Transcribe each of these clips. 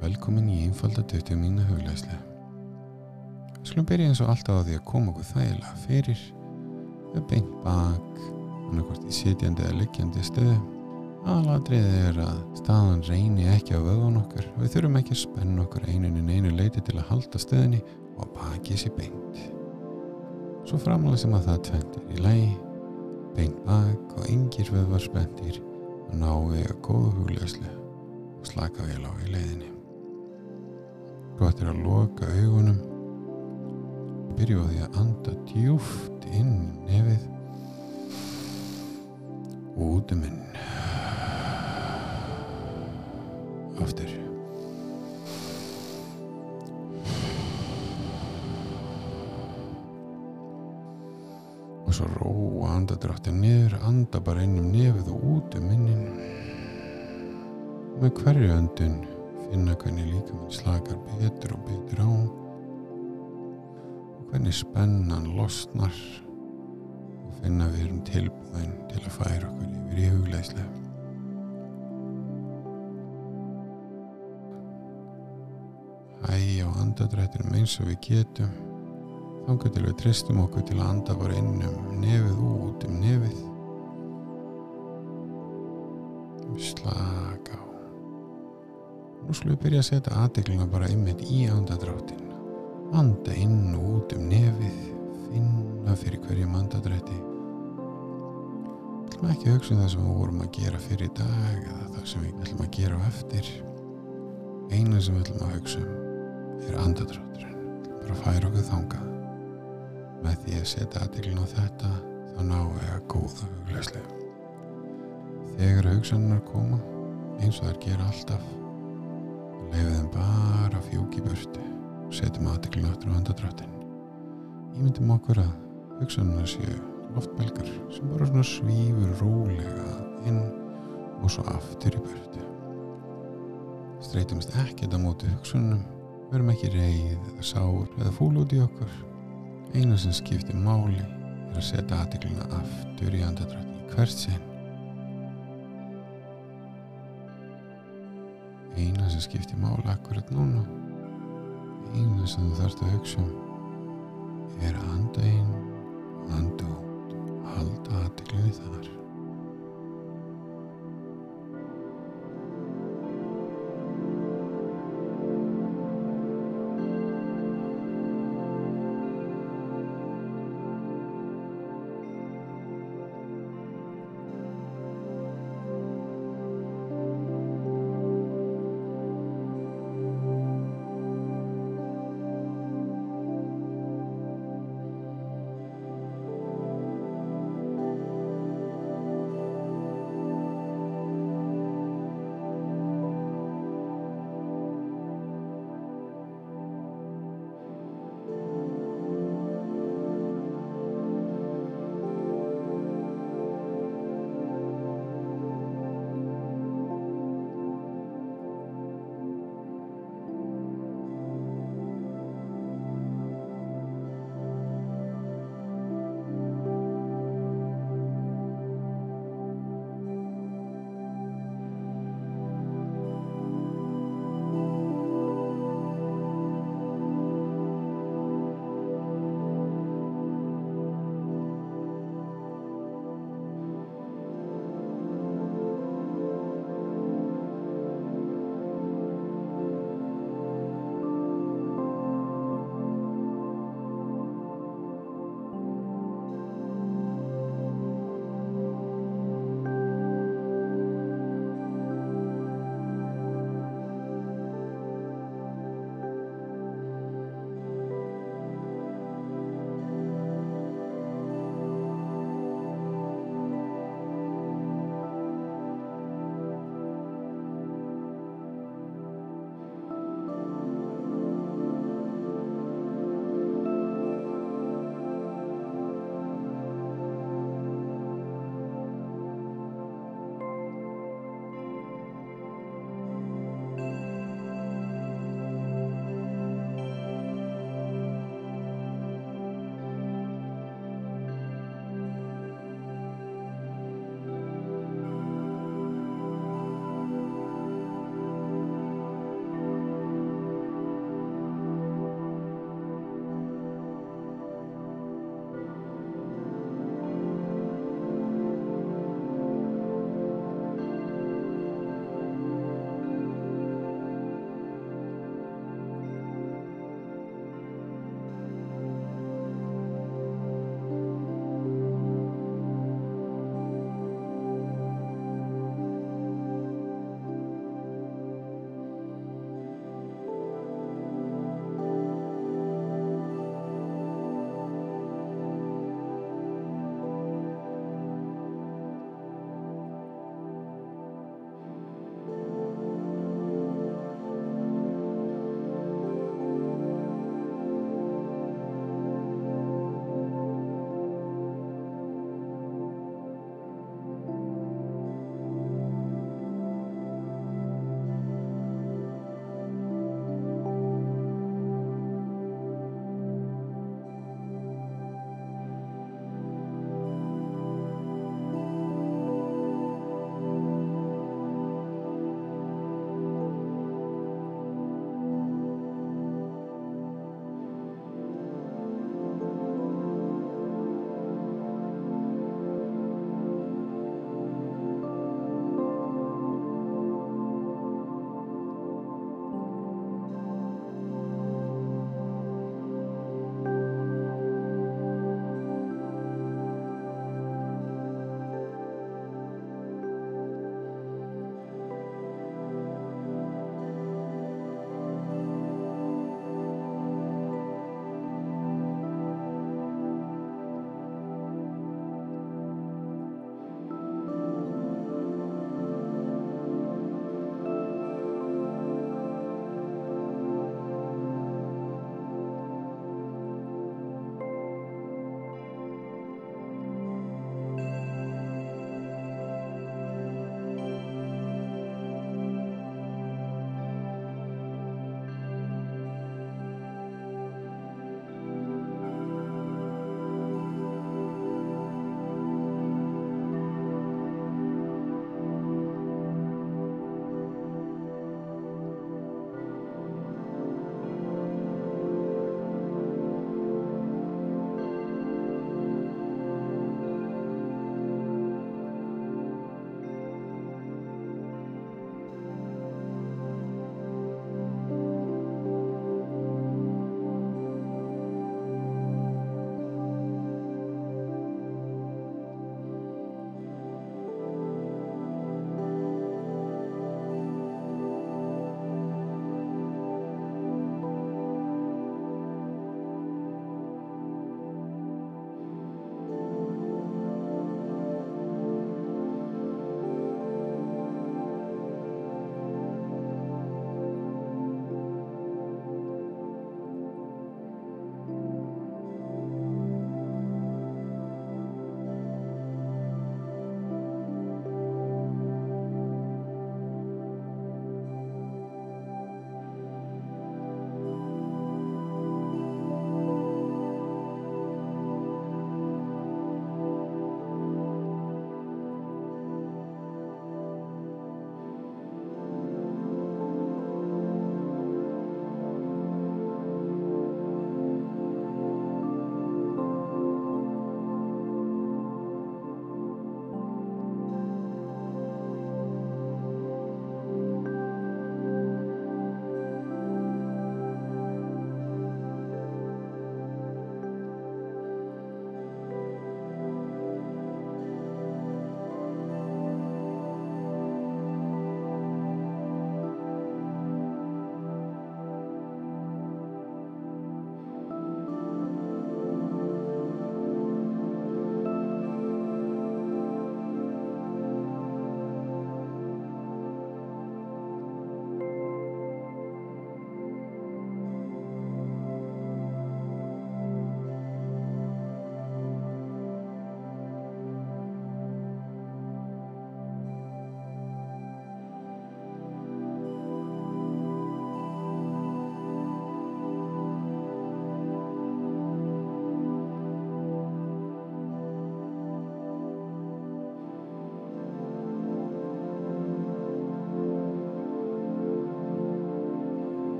Velkomin í einfalda 20 mínu huglæslu. Skulum byrja eins og alltaf á því að koma okkur þægilega fyrir með beint bak, annarkvort í sitjandi eða liggjandi stöðu. Aðladriðið er að staðan reyni ekki á vöðun okkar og við þurfum ekki að spenna okkur einuninn einu leiti til að halda stöðinni og bakið sér beint. Svo framlega sem að það tventir í lægi, beint bak og yngir vöðvar spendir og ná við að góðu huglæslu og slaka vel á í leiðinni. Gott er að loka augunum. Byrju á því að anda djúft inn nefið. Og út um inn. Aftur. Og svo róa andadráttin niður anda bara inn um nefið og út um innin með hverju öndun finna hvernig líka minn slakar betur og betur á. Og hvernig spennan losnar. Og finna við erum tilbúin til að færa okkur yfir í hugleislu Æja á andadrættinum eins og við getum. Þangar til við tristum okkur til að anda bara inn um nefið og út um nefið. Slaka á nú skulum við byrja að setja aðdegluna bara ymmit í andadráttin anda inn og út um nefið finna fyrir hverjum andadrætti ætlum ekki að hugsa um það sem við vorum að gera fyrir dag eða það sem við ætlum að gera á eftir. Eina sem við ætlum að hugsa um er andadrátturinn bara færa okkur þangað. Með því að setja aðdegluna á þetta þá náum við að góða huglegslu þegar hugsanar koma eins og þær gera alltaf Leifið þeim bara fjúki burtu og setjum aðteklinu aftur á andadráttin. Ímyndum okkur að hugsanuna séu loftbelgar sem bara svona svífur rólega inn og svo aftur í burtu. Streytumst ekkert á móti hugsunum, verum ekki reyð eða sár eða fúl út í okkur. Eina sem skiptir máli er að setja aðteklina aftur í andadráttin í hvert sinn eina sem skiptir mála akkurat núna. Eina sem þú þarfst að hugsa um er að anda inn anda út halda aðtiklinni þar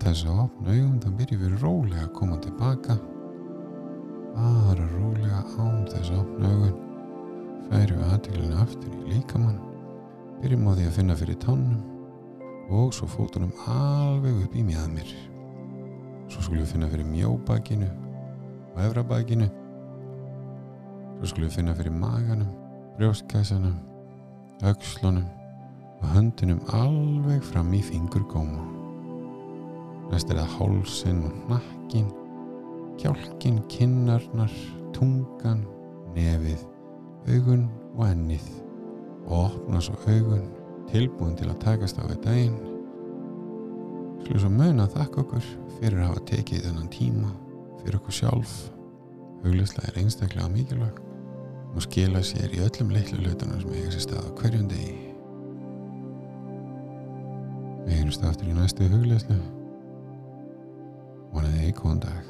þess að opna augum þá byrjum við rólega að koma tilbaka. Bara rólega án þess að opna augun. Færi við aðtilinu aftur í líkamann. Byrjum á því að finna fyrir tannum og svo fótunum alveg upp í mjöðmir svo skulum við finna fyrir mjóbakinu og efrabakinu. Svo skulum við finna fyrir maganum brjóstkæsanum aukslunum og höndunum alveg fram í fingurgóma næst er það hálsin og nakkin kjálkin, kinnarnar tungan, nefið augun og ennið. Og opna svo augun tilbúin til að takast á við daginn. Skulum svo mun að þakka okkur fyrir að hafa tekið þennan tíma fyrir okkur sjálf. Huglislega er einstaklega mikilvæg og skila sér í öllum litlu hlutunum sem eiga sér stað á hverjum degi. Við heyrumst aftur í næstu huglislu vonaði í góðan dag